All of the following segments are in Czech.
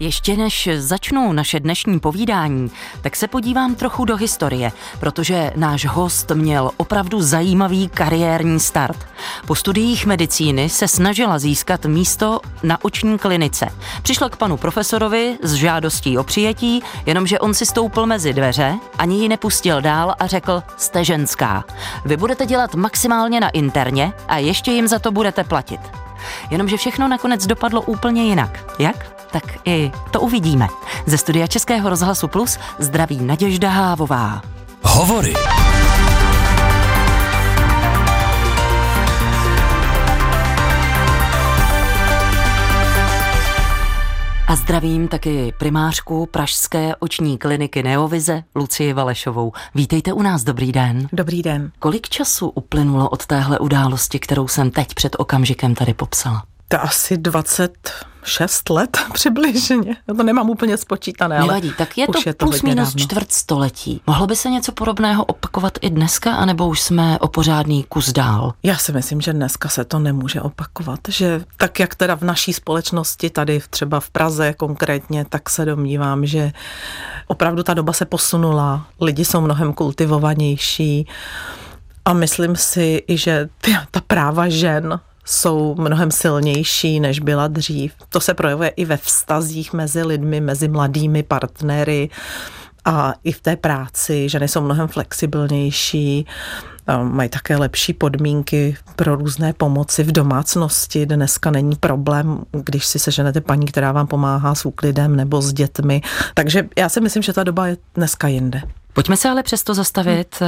Ještě než začnu naše dnešní povídání, tak se podívám trochu do historie, protože náš host měl opravdu zajímavý kariérní start. Po studiích medicíny se snažila získat místo na oční klinice. Přišla k panu profesorovi s žádostí o přijetí, jenomže on si stoupil mezi dveře, ani ji nepustil dál a řekl, jste ženská. Vy budete dělat maximálně na interně a ještě jim za to budete platit. Jenomže všechno nakonec dopadlo úplně jinak. Jak? Tak i to uvidíme. Ze studia Českého rozhlasu Plus zdraví Naděžda Hávová. Hovory. A zdravím taky primářku Pražské oční kliniky Neovize Lucii Valešovou. Vítejte u nás, dobrý den. Dobrý den. Kolik času uplynulo od téhle události, kterou jsem teď před okamžikem tady popsala? To asi 26 let přibližně. Já to nemám úplně spočítané, ale Nevadí, tak je to je plus to minus čtvrt století. Mohlo by se něco podobného opakovat i dneska, anebo už jsme o pořádný kus dál? Já si myslím, že dneska se to nemůže opakovat, že tak jak teda v naší společnosti, tady třeba v Praze konkrétně, tak se domnívám, že opravdu ta doba se posunula, lidi jsou mnohem kultivovanější a myslím si i, že ta práva žen jsou mnohem silnější, než byla dřív. To se projevuje i ve vztazích mezi lidmi, mezi mladými partnery a i v té práci. Ženy jsou mnohem flexibilnější, mají také lepší podmínky pro různé pomoci v domácnosti. Dneska není problém, když si seženete paní, která vám pomáhá s úklidem nebo s dětmi. Takže já si myslím, že ta doba je dneska jinde. Pojďme se ale přesto zastavit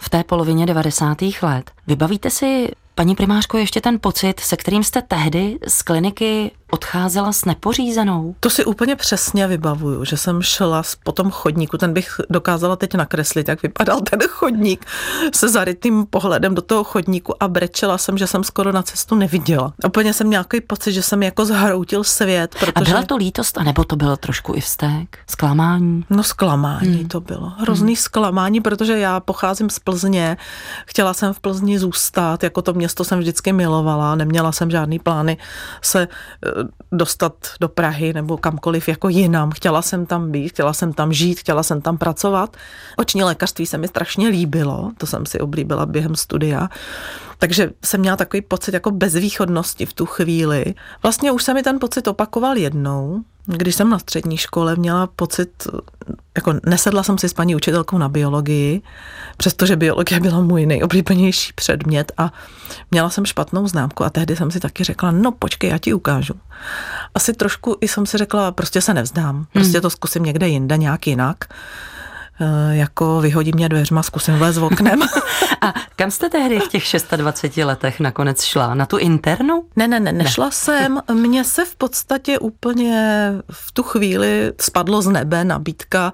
v té polovině 90. let. Vybavíte si Paní primářko, ještě ten pocit, se kterým jste tehdy z kliniky odcházela s nepořízenou? To si úplně přesně vybavuju, že jsem šla po tom chodníku, ten bych dokázala teď nakreslit, jak vypadal ten chodník se zarytým pohledem do toho chodníku a brečela jsem, že jsem skoro na cestu neviděla. Úplně jsem nějaký pocit, že jsem jako zhroutil svět. Protože... A byla to lítost, anebo to bylo trošku i vztek? Zklamání? No zklamání hmm. to bylo. Hrozný hmm. zklamání, protože já pocházím z Plzně, chtěla jsem v Plzni zůstat, jako to město jsem vždycky milovala, neměla jsem žádný plány se eh, dostat do Prahy nebo kamkoliv jako jinam. Chtěla jsem tam být, chtěla jsem tam žít, chtěla jsem tam pracovat. Oční lékařství se mi strašně líbilo, to jsem si oblíbila během studia. Takže jsem měla takový pocit jako bezvýchodnosti v tu chvíli. Vlastně už se mi ten pocit opakoval jednou, když jsem na střední škole měla pocit, jako nesedla jsem si s paní učitelkou na biologii, přestože biologie byla můj nejoblíbenější předmět a měla jsem špatnou známku a tehdy jsem si taky řekla, no počkej, já ti ukážu. Asi trošku i jsem si řekla, prostě se nevzdám, prostě hmm. to zkusím někde jinde, nějak jinak. Eh, jako vyhodí mě dveřma, zkusím vlézt oknem. A kam jste tehdy v těch 26 letech nakonec šla? Na tu internu? Ne, ne, ne, nešla ne. jsem. Mně se v podstatě úplně v tu chvíli spadlo z nebe nabídka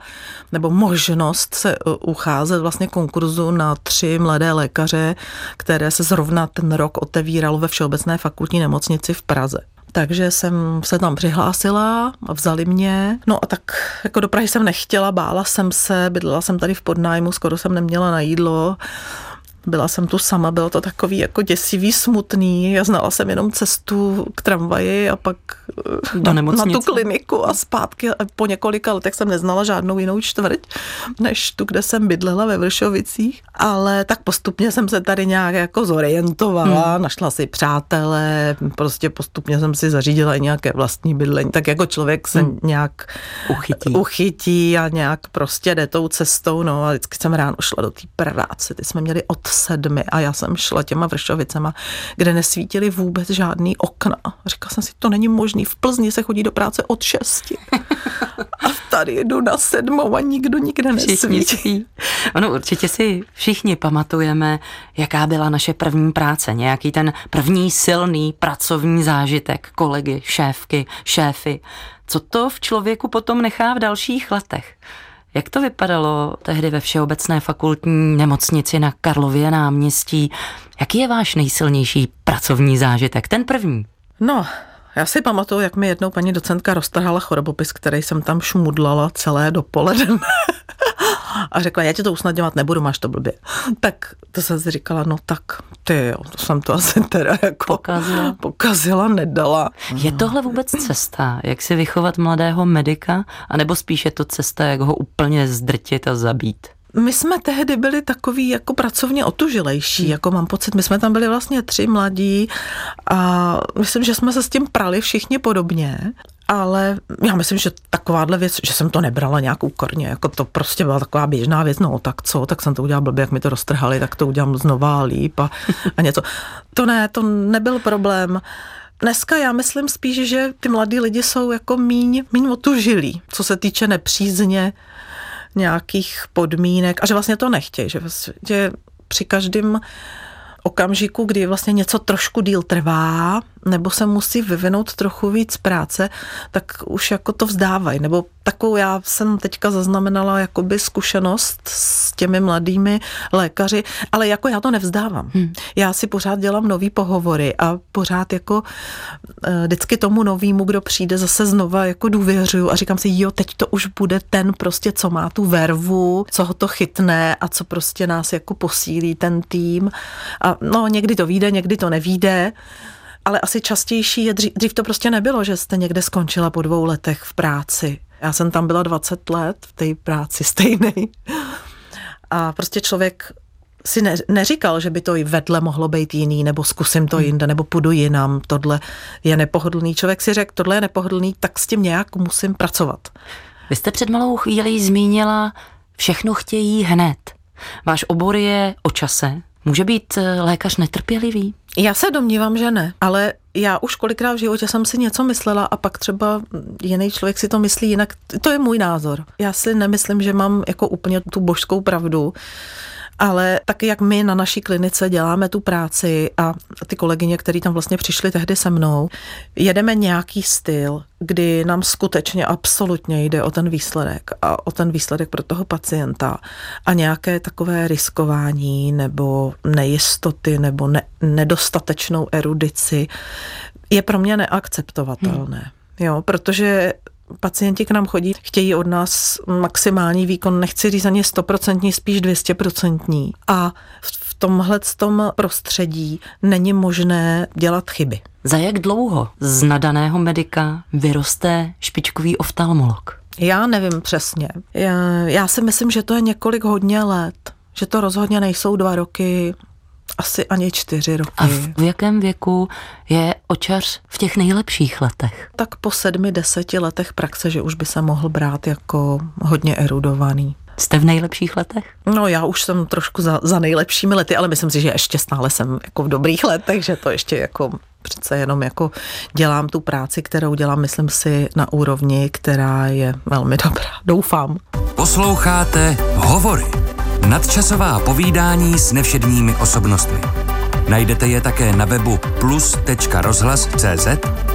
nebo možnost se eh, ucházet vlastně konkurzu na tři mladé lékaře, které se zrovna ten rok otevíralo ve Všeobecné fakultní nemocnici v Praze. Takže jsem se tam přihlásila, vzali mě. No a tak jako do Prahy jsem nechtěla, bála jsem se, bydlela jsem tady v podnájmu, skoro jsem neměla na jídlo. Byla jsem tu sama, bylo to takový jako děsivý, smutný. Já znala jsem jenom cestu k tramvaji a pak Do na, na tu kliniku a zpátky. A po několika letech jsem neznala žádnou jinou čtvrť, než tu, kde jsem bydlela ve Vršovicích. Ale tak postupně jsem se tady nějak jako zorientovala, hmm. našla si přátele, prostě postupně jsem si zařídila i nějaké vlastní bydlení. Tak jako člověk se hmm. nějak uchytí. uchytí a nějak prostě jde tou cestou. No a vždycky jsem ráno šla do té práce. Ty jsme měli od sedmi a já jsem šla těma Vršovicema, kde nesvítily vůbec žádný okna. Říkala jsem si, to není možný, v Plzni se chodí do práce od šesti. A tady jdu na sedmou a nikdo nikde nesvítí. Ono určitě si všichni pamatujeme, jaká byla naše první práce, nějaký ten první silný pracovní zážitek kolegy, šéfky, šéfy. Co to v člověku potom nechá v dalších letech? Jak to vypadalo tehdy ve Všeobecné fakultní nemocnici na Karlově náměstí? Jaký je váš nejsilnější pracovní zážitek? Ten první. No, já si pamatuju, jak mi jednou paní docentka roztrhala chorobopis, který jsem tam šmudlala celé dopoledne. a řekla, já ti to usnadňovat nebudu, máš to blbě. Tak to jsem si říkala, no tak ty jo, to jsem to asi teda jako Pokazila. pokazila nedala. Je tohle vůbec cesta, jak si vychovat mladého medika, anebo spíš je to cesta, jak ho úplně zdrtit a zabít? My jsme tehdy byli takový jako pracovně otužilejší, hmm. jako mám pocit, my jsme tam byli vlastně tři mladí a myslím, že jsme se s tím prali všichni podobně, ale já myslím, že takováhle věc, že jsem to nebrala nějak úkorně, jako to prostě byla taková běžná věc, no tak co, tak jsem to udělala blbě, jak mi to roztrhali, tak to udělám znova líp a, a něco. To ne, to nebyl problém. Dneska já myslím spíš, že ty mladí lidi jsou jako míň, míň otužilí, co se týče nepřízně nějakých podmínek a že vlastně to nechtějí, že, že při každém okamžiku, kdy vlastně něco trošku díl trvá, nebo se musí vyvinout trochu víc práce, tak už jako to vzdávají. Nebo takovou já jsem teďka zaznamenala jakoby zkušenost s těmi mladými lékaři, ale jako já to nevzdávám. Hmm. Já si pořád dělám nový pohovory a pořád jako eh, vždycky tomu novýmu, kdo přijde zase znova jako důvěřuju a říkám si, jo, teď to už bude ten prostě, co má tu vervu, co ho to chytne a co prostě nás jako posílí ten tým. A no, někdy to vyjde, někdy to nevíde ale asi častější je, dřív, dřív to prostě nebylo, že jste někde skončila po dvou letech v práci. Já jsem tam byla 20 let v té práci stejný. A prostě člověk si ne, neříkal, že by to i vedle mohlo být jiný, nebo zkusím to hmm. jinde, nebo půjdu jinam, tohle je nepohodlný. Člověk si řekl, tohle je nepohodlný, tak s tím nějak musím pracovat. Vy jste před malou chvílí zmínila, všechno chtějí hned. Váš obor je o čase. Může být eh, lékař netrpělivý? Já se domnívám, že ne, ale já už kolikrát v životě jsem si něco myslela a pak třeba jiný člověk si to myslí jinak. To je můj názor. Já si nemyslím, že mám jako úplně tu božskou pravdu ale taky jak my na naší klinice děláme tu práci a ty kolegyně, které tam vlastně přišly tehdy se mnou, jedeme nějaký styl, kdy nám skutečně absolutně jde o ten výsledek a o ten výsledek pro toho pacienta a nějaké takové riskování nebo nejistoty nebo ne, nedostatečnou erudici je pro mě neakceptovatelné. Hmm. Jo, protože pacienti k nám chodí, chtějí od nás maximální výkon, nechci říct ani stoprocentní, spíš 200%. A v tomhle tom prostředí není možné dělat chyby. Za jak dlouho z nadaného medika vyroste špičkový oftalmolog? Já nevím přesně. Já, já si myslím, že to je několik hodně let. Že to rozhodně nejsou dva roky, asi ani čtyři roky. A v jakém věku je očař v těch nejlepších letech? Tak po sedmi, deseti letech praxe, že už by se mohl brát jako hodně erudovaný. Jste v nejlepších letech? No já už jsem trošku za, za nejlepšími lety, ale myslím si, že ještě stále jsem jako v dobrých letech, že to ještě jako přece jenom jako dělám tu práci, kterou dělám, myslím si, na úrovni, která je velmi dobrá. Doufám. Posloucháte Hovory Nadčasová povídání s nevšedními osobnostmi. Najdete je také na webu plus.rozhlas.cz,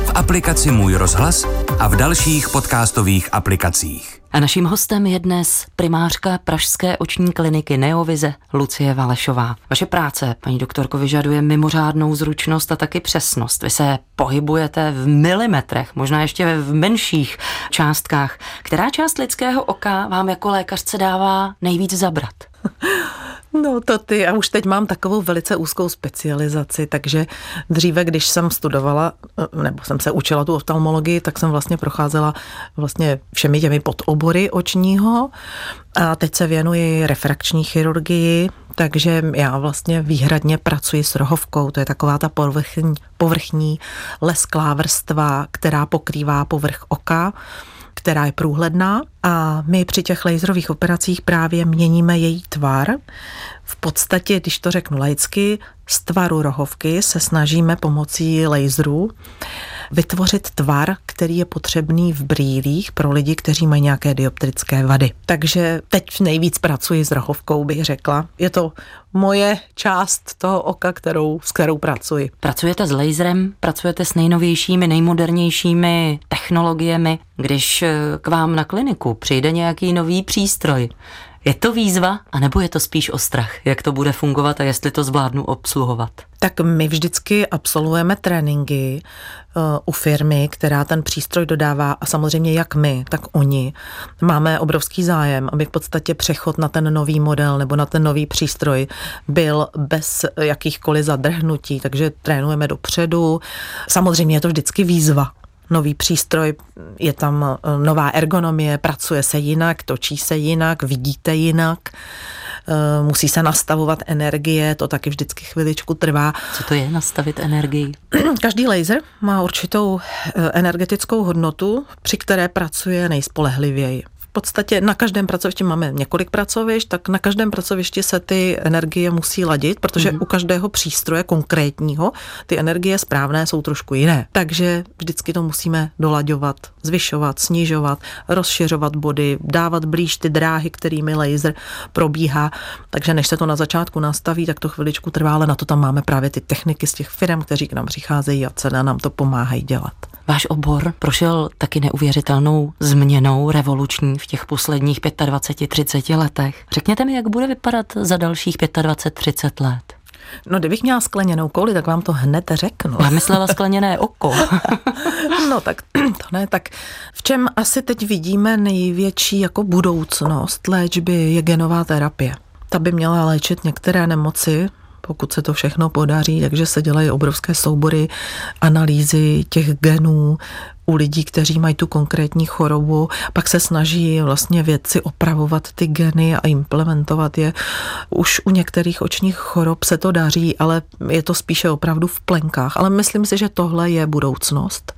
v aplikaci Můj rozhlas a v dalších podcastových aplikacích. A naším hostem je dnes primářka Pražské oční kliniky Neovize Lucie Valešová. Vaše práce, paní doktorko, vyžaduje mimořádnou zručnost a taky přesnost. Vy se pohybujete v milimetrech, možná ještě v menších částkách. Která část lidského oka vám jako lékařce dává nejvíc zabrat? No to ty, já už teď mám takovou velice úzkou specializaci, takže dříve, když jsem studovala, nebo jsem se učila tu oftalmologii, tak jsem vlastně procházela vlastně všemi těmi podobory očního a teď se věnuji refrakční chirurgii, takže já vlastně výhradně pracuji s rohovkou, to je taková ta povrchní, povrchní lesklá vrstva, která pokrývá povrch oka která je průhledná a my při těch laserových operacích právě měníme její tvar. V podstatě, když to řeknu laicky, z tvaru rohovky se snažíme pomocí laserů vytvořit tvar, který je potřebný v brýlích pro lidi, kteří mají nějaké dioptrické vady. Takže teď nejvíc pracuji s rohovkou, bych řekla. Je to moje část toho oka, kterou, s kterou pracuji. Pracujete s laserem, pracujete s nejnovějšími, nejmodernějšími technologiemi. Když eh, k vám na kliniku přijde nějaký nový přístroj, Je to výzva, anebo je to spíš o strach? Jak to bude fungovat a jestli to zvládnu obsluhovat? Tak my vždycky absolvujeme tréninky uh, u firmy, která ten přístroj dodává a samozřejmě jak my, tak oni. Máme obrovský zájem, aby v podstatě přechod na ten nový model nebo na ten nový přístroj byl bez jakýchkoliv zadrhnutí, takže trénujeme dopředu. Samozřejmě je to vždycky výzva, nový přístroj, je tam eh, nová ergonomie, pracuje se jinak, točí se jinak, vidíte jinak, eh, musí se nastavovat energie, to taky vždycky chviličku trvá. Co to je nastavit energii? Každý laser má určitou eh, energetickou hodnotu, při které pracuje nejspolehlivěji podstatě na každém pracovišti máme několik pracovišť, tak na každém pracovišti se ty energie musí ladit, protože mm-hmm. u každého přístroje konkrétního ty energie správné jsou trošku jiné. Takže vždycky to musíme dolaďovat, zvyšovat, snižovat, rozšiřovat body, dávat blíž ty dráhy, kterými laser probíhá. Takže než se to na začátku nastaví, tak to chviličku trvá, ale na to tam máme právě ty techniky z těch firm, kteří k nám přicházejí a cena nám to pomáhají dělat. Váš obor prošel taky neuvěřitelnou změnou revoluční v těch posledních 25-30 letech. Řekněte mi, jak bude vypadat za dalších 25-30 let. No, kdybych měla skleněnou kouli, tak vám to hned řeknu. Já myslela skleněné oko. no, tak to ne. Tak v čem asi teď vidíme největší jako budoucnost léčby je genová terapie. Ta by měla léčit některé nemoci, pokud se to všechno podaří, takže se dělají obrovské soubory analýzy těch genů u lidí, kteří mají tu konkrétní chorobu, pak se snaží vlastně věci opravovat ty geny a implementovat je. Už u některých očních chorob se to daří, ale je to spíše opravdu v plenkách. Ale myslím si, že tohle je budoucnost.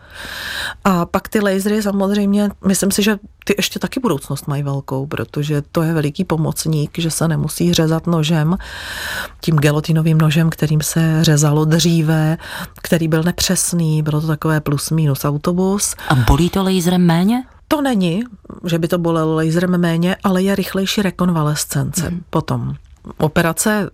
A pak ty lasery samozřejmě, myslím si, že ty ještě taky budoucnost mají velkou, protože to je veliký pomocník, že se nemusí řezat nožem, tím gelotinovým nožem, kterým se řezalo dříve, který byl nepřesný, bylo to takové plus minus autobus. A bolí to laserem méně? To není, že by to bolelo laserem méně, ale je rychlejší rekonvalescence mm. potom. Operace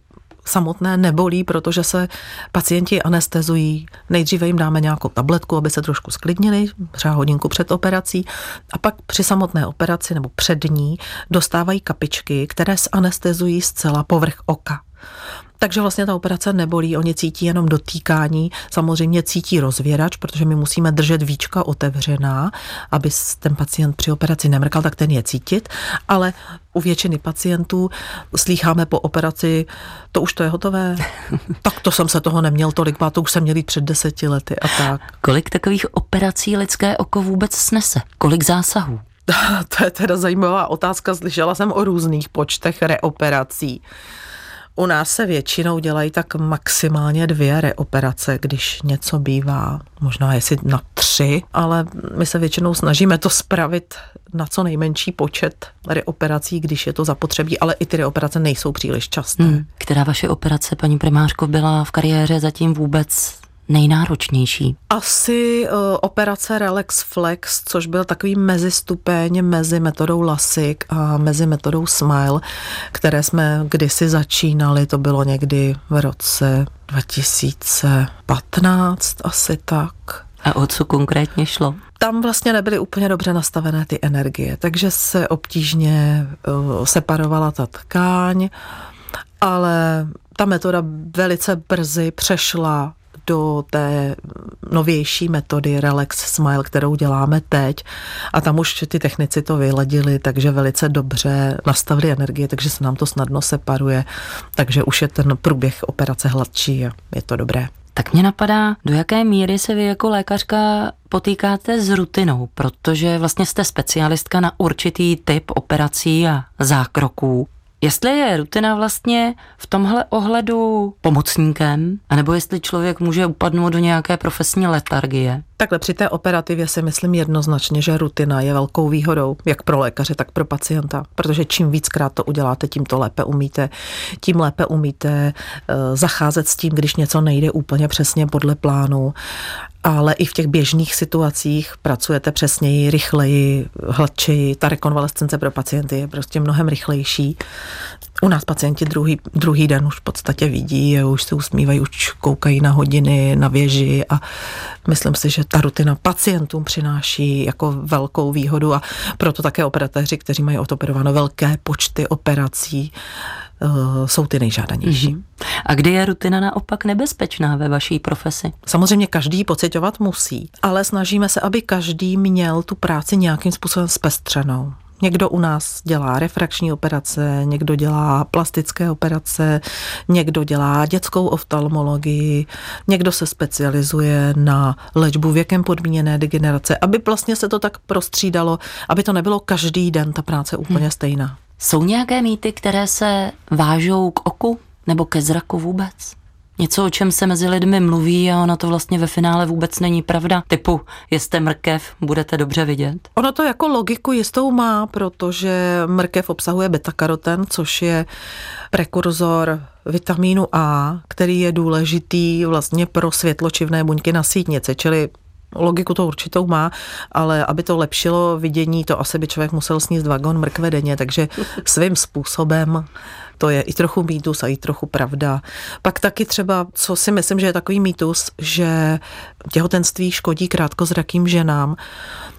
samotné nebolí, protože se pacienti anestezují. Nejdříve jim dáme nějakou tabletku, aby se trošku sklidnili, třeba hodinku před operací, a pak při samotné operaci nebo před ní dostávají kapičky, které anestezují zcela povrch oka. Takže vlastně ta operace nebolí, oni cítí jenom dotýkání, samozřejmě cítí rozvěrač, protože my musíme držet víčka otevřená, aby ten pacient při operaci nemrkal, tak ten je cítit, ale u většiny pacientů slýcháme po operaci, to už to je hotové, tak to jsem se toho neměl tolik, to už jsem měl jít před deseti lety a tak. Kolik takových operací lidské oko vůbec snese? Kolik zásahů? to je teda zajímavá otázka, slyšela jsem o různých počtech reoperací. U nás se většinou dělají tak maximálně dvě reoperace, když něco bývá, možná jestli na tři, ale my se většinou snažíme to spravit na co nejmenší počet reoperací, když je to zapotřebí, ale i ty reoperace nejsou příliš časté. Hmm. Která vaše operace, paní primářko, byla v kariéře zatím vůbec nejnáročnější? Asi uh, operace Relax Flex, což byl takový mezistupeň mezi metodou LASIK a mezi metodou Smile, které jsme kdysi začínali, to bylo někdy v roce 2015 asi tak. A o co konkrétně šlo? Tam vlastně nebyly úplně dobře nastavené ty energie, takže se obtížně uh, separovala ta tkáň, ale ta metoda velice brzy přešla do té novější metody Relax Smile, kterou děláme teď. A tam už ty technici to vyladili, takže velice dobře nastavili energie, takže se nám to snadno separuje, takže už je ten průběh operace hladší a je to dobré. Tak mě napadá, do jaké míry se vy jako lékařka potýkáte s rutinou, protože vlastně jste specialistka na určitý typ operací a zákroků. Jestli je rutina vlastně v tomhle ohledu pomocníkem, anebo jestli člověk může upadnout do nějaké profesní letargie. Takhle při té operativě si myslím jednoznačně, že rutina je velkou výhodou, jak pro lékaře, tak pro pacienta, protože čím víckrát to uděláte, tím to lépe umíte, tím lépe umíte uh, zacházet s tím, když něco nejde úplně přesně podle plánu ale i v těch běžných situacích pracujete přesněji, rychleji, hladčeji. Ta rekonvalescence pro pacienty je prostě mnohem rychlejší. U nás pacienti druhý, druhý den už v podstatě vidí, už se usmívají, už koukají na hodiny, na věži a myslím si, že ta rutina pacientům přináší jako velkou výhodu a proto také operatéři, kteří mají odoperováno velké počty operací, eh, jsou ty nejžádanější. Mm-hmm. A kdy je rutina naopak nebezpečná ve vaší profesi? Samozřejmě každý pocitovat musí, ale snažíme se, aby každý měl tu práci nějakým způsobem zpestřenou. Někdo u nás dělá refrakční operace, někdo dělá plastické operace, někdo dělá dětskou oftalmologii, někdo se specializuje na léčbu věkem podmíněné degenerace, aby vlastně se to tak prostřídalo, aby to nebylo každý den ta práce úplně hmm. stejná. Jsou nějaké mýty, které se vážou k oku nebo ke zraku vůbec? Něco, o čem se mezi lidmi mluví a ono to vlastně ve finále vůbec není pravda. Typu, jeste mrkev, budete dobře vidět. Ono to jako logiku jistou má, protože mrkev obsahuje beta-karoten, což je prekurzor vitamínu A, který je důležitý vlastně pro světločivné buňky na sítnici, čili Logiku to určitou má, ale aby to lepšilo vidění, to asi by člověk musel sníst vagon mrkve denně, takže svým způsobem to je i trochu mýtus a i trochu pravda. Pak taky třeba, co si myslím, že je takový mýtus, že těhotenství škodí krátkozrakým ženám,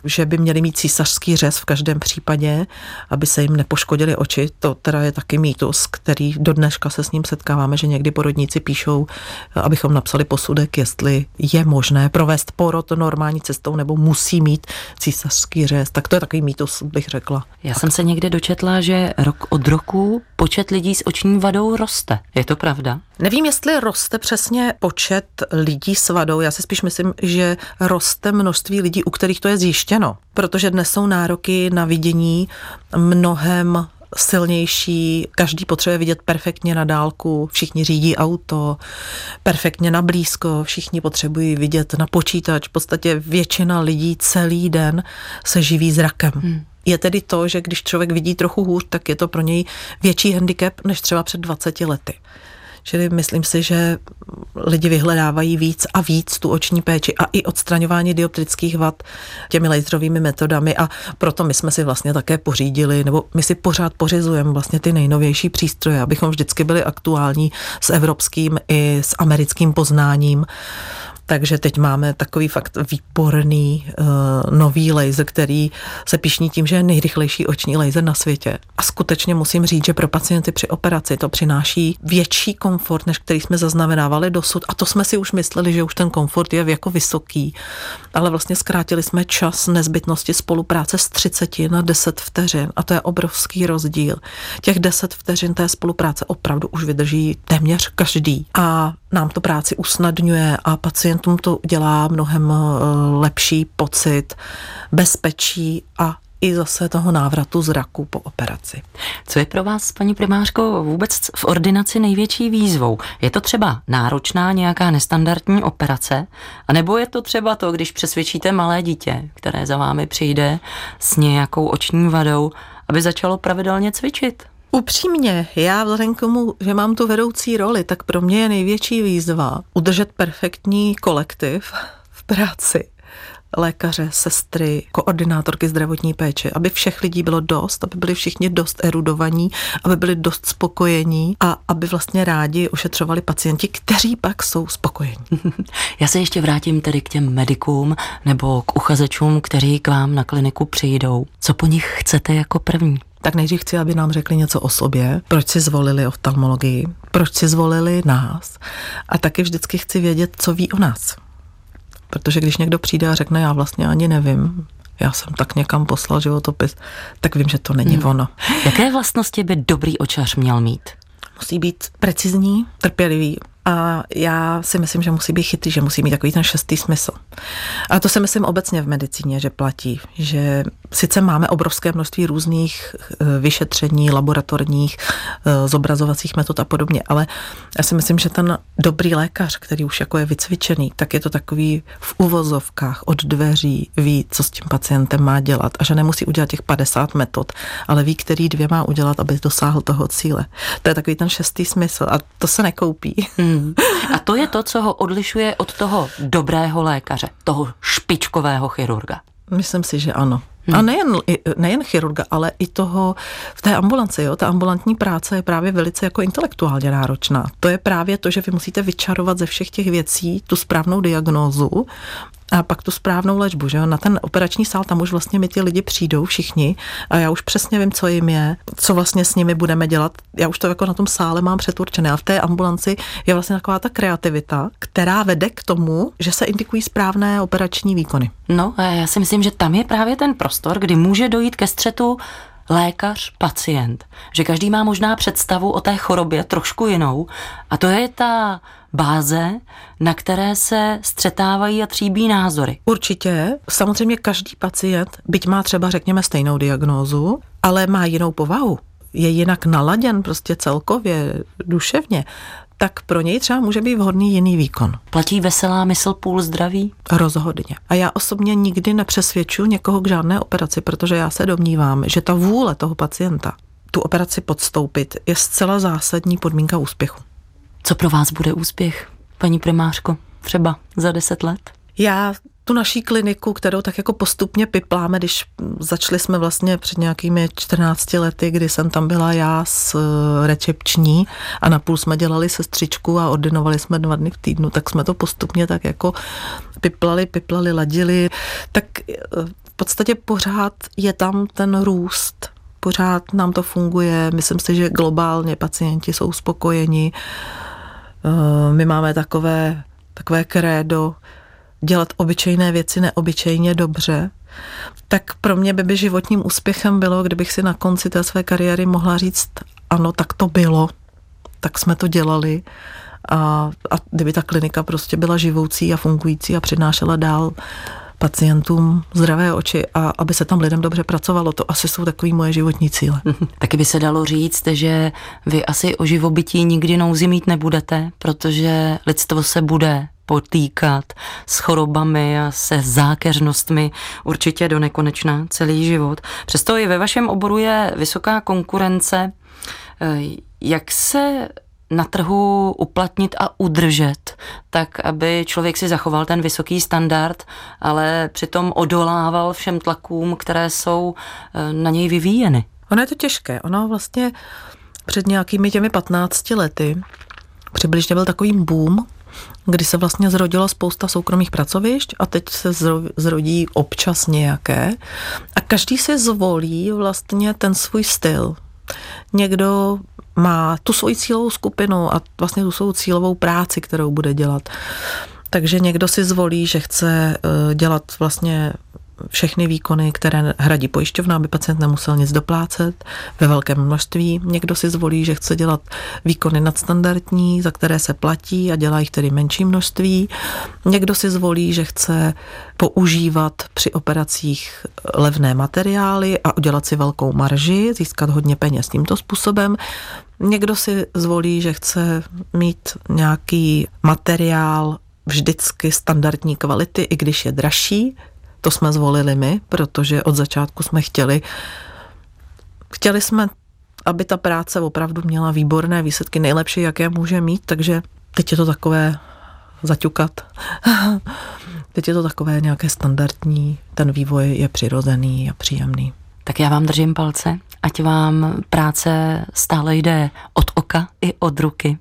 že by měli mít císařský řez v každém případě, aby se jim nepoškodili oči. To teda je taky mýtus, který do dneška se s ním setkáváme, že někdy porodníci píšou, abychom napsali posudek, jestli je možné provést porod normální cestou nebo musí mít císařský řez. Tak to je takový mýtus, bych řekla. Já jsem se někde dočetla, že rok od roku počet lidí s oční vadou roste. Je to pravda? Nevím, jestli roste přesně počet lidí s vadou. Já si spíš myslím, že roste množství lidí, u kterých to je zjištěno. Protože dnes jsou nároky na vidění mnohem silnější, každý potřebuje vidět perfektně na dálku, všichni řídí auto, perfektně na blízko, všichni potřebují vidět na počítač. V podstatě většina lidí celý den se živí zrakem. Hmm je tedy to, že když člověk vidí trochu hůř, tak je to pro něj větší handicap než třeba před 20 lety. Čili myslím si, že lidi vyhledávají víc a víc tu oční péči a i odstraňování dioptrických vad těmi laserovými metodami a proto my jsme si vlastně také pořídili, nebo my si pořád pořizujeme vlastně ty nejnovější přístroje, abychom vždycky byli aktuální s evropským i s americkým poznáním. Takže teď máme takový fakt výborný uh, nový laser, který se pišní tím, že je nejrychlejší oční laser na světě. A skutečně musím říct, že pro pacienty při operaci to přináší větší komfort, než který jsme zaznamenávali dosud. A to jsme si už mysleli, že už ten komfort je jako vysoký. Ale vlastně zkrátili jsme čas nezbytnosti spolupráce z 30 na 10 vteřin. A to je obrovský rozdíl. Těch 10 vteřin té spolupráce opravdu už vydrží téměř každý. A nám to práci usnadňuje a pacientům to dělá mnohem eh, lepší pocit bezpečí a i zase toho návratu zraku po operaci. Co je pro vás, paní primářko, vůbec v ordinaci největší výzvou? Je to třeba náročná nějaká nestandardní operace? A nebo je to třeba to, když přesvědčíte malé dítě, které za vámi přijde s nějakou oční vadou, aby začalo pravidelně cvičit? Upřímně, já vzhledem k tomu, že mám tu vedoucí roli, tak pro mě je největší výzva udržet perfektní kolektiv v práci lékaře, sestry, koordinátorky zdravotní péče, aby všech lidí bylo dost, aby byli všichni dost erudovaní, aby byli dost spokojení a aby vlastně rádi ošetřovali pacienti, kteří pak jsou spokojení. Já se ještě vrátím tedy k těm medikům nebo k uchazečům, kteří k vám na kliniku přijdou. Co po nich chcete jako první? Tak nejdřív chci, aby nám řekli něco o sobě, proč si zvolili oftalmologii, proč si zvolili nás a taky vždycky chci vědět, co ví o nás. Protože když někdo přijde a řekne, já vlastně ani nevím, já jsem tak někam poslal životopis, tak vím, že to není hmm. ono. Jaké vlastnosti by dobrý očař měl mít? Musí být precizní, trpělivý, a já si myslím, že musí být chytrý, že musí mít takový ten šestý smysl. A to si myslím obecně v medicíně, že platí, že sice máme obrovské množství různých eh, vyšetření, laboratorních, eh, zobrazovacích metod a podobně, ale já si myslím, že ten dobrý lékař, který už jako je vycvičený, tak je to takový v uvozovkách od dveří, ví, co s tím pacientem má dělat a že nemusí udělat těch 50 metod, ale ví, který dvě má udělat, aby dosáhl toho cíle. To je takový ten šestý smysl a to se nekoupí. Hmm A to je to, co ho odlišuje od toho dobrého lékaře, toho špičkového chirurga. Myslím si, že ano. Hmm. A nejen, nejen chirurga, ale i toho v té ambulanci. Jo? Ta ambulantní práce je právě velice jako intelektuálně náročná. To je právě to, že vy musíte vyčarovat ze všech těch věcí tu správnou diagnózu a pak tu správnou léčbu, že jo? Na ten operační sál tam už vlastně mi ti lidi přijdou všichni a já už přesně vím, co jim je, co vlastně s nimi budeme dělat. Já už to jako na tom sále mám předurčené a v té ambulanci je vlastně taková ta kreativita, která vede k tomu, že se indikují správné operační výkony. No, já si myslím, že tam je právě ten prostor, kdy může dojít ke střetu lékař, pacient. Že každý má možná představu o té chorobě trošku jinou a to je ta báze, na které se střetávají a tříbí názory. Určitě. Samozřejmě každý pacient, byť má třeba řekněme stejnou diagnózu, ale má jinou povahu. Je jinak naladěn prostě celkově, duševně tak pro něj třeba může být vhodný jiný výkon. Platí veselá mysl půl zdraví? Rozhodně. A já osobně nikdy nepřesvědču někoho k žádné operaci, protože já se domnívám, že ta vůle toho pacienta tu operaci podstoupit je zcela zásadní podmínka úspěchu. Co pro vás bude úspěch, paní primářko, třeba za deset let? Já tu naší kliniku, kterou tak jako postupně pipláme, když začali jsme vlastně před nějakými 14 lety, kdy jsem tam byla já s eh, recepční a napůl jsme dělali sestřičku a ordinovali jsme dva dny v týdnu, tak jsme to postupně tak jako piplali, piplali, ladili, tak eh, v podstatě pořád je tam ten růst pořád nám to funguje. Myslím si, že globálně pacienti jsou spokojeni. Eh, my máme takové, takové krédo, dělat obyčejné věci neobyčejně dobře, tak pro mě by, by životním úspěchem bylo, kdybych si na konci té své kariéry mohla říct, ano, tak to bylo, tak jsme to dělali a, a kdyby ta klinika prostě byla živoucí a fungující a přinášela dál pacientům zdravé oči a aby se tam lidem dobře pracovalo. To asi jsou takový moje životní cíle. Taky by se dalo říct, že vy asi o živobytí nikdy nouzi mít nebudete, protože lidstvo se bude potýkat s chorobami a se zákeřnostmi určitě do nekonečna celý život. Přesto i ve vašem oboru je vysoká konkurence. Eh, jak se na trhu uplatnit a udržet, tak aby člověk si zachoval ten vysoký standard, ale přitom odolával všem tlakům, které jsou eh, na něj vyvíjeny. Ono je to těžké. Ono vlastně před nějakými těmi 15 lety přibližně byl takový boom kdy se vlastně zrodila spousta soukromých pracovišť a teď se zrodí občas nějaké a každý si zvolí vlastně ten svůj styl. Někdo má tu svoji cílovou skupinu a vlastně tu svou cílovou práci, kterou bude dělat. Takže někdo si zvolí, že chce eh, dělat vlastně všechny výkony, které hradí pojišťovna, aby pacient nemusel nic doplácet ve velkém množství. Někdo si zvolí, že chce dělat výkony nadstandardní, za které se platí a dělá jich tedy menší množství. Někdo si zvolí, že chce používat při operacích levné materiály a udělat si velkou marži, získat hodně peněz tímto způsobem. Někdo si zvolí, že chce mít nějaký materiál vždycky standardní kvality, i když je dražší, to jsme zvolili my, protože od začátku jsme chtěli, chtěli jsme, aby ta práce opravdu měla výborné výsledky, nejlepší, jaké může mít, takže teď je to takové zaťukat. teď je to takové nějaké standardní, ten vývoj je přirozený a příjemný. Tak já vám držím palce, ať vám práce stále jde od oka i od ruky.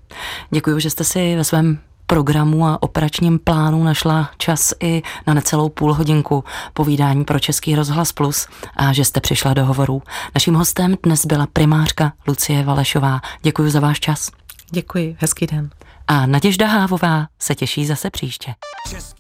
Děkuji, že jste si ve svém programu a operačním plánu našla čas i na necelou půl hodinku povídání pro Český rozhlas Plus a že jste přišla do hovorů. Naším hostem dnes byla primářka Lucie Valešová. Děkuji za váš čas. Děkuji, hezký den. A Naděžda Hávová se těší zase příště. Český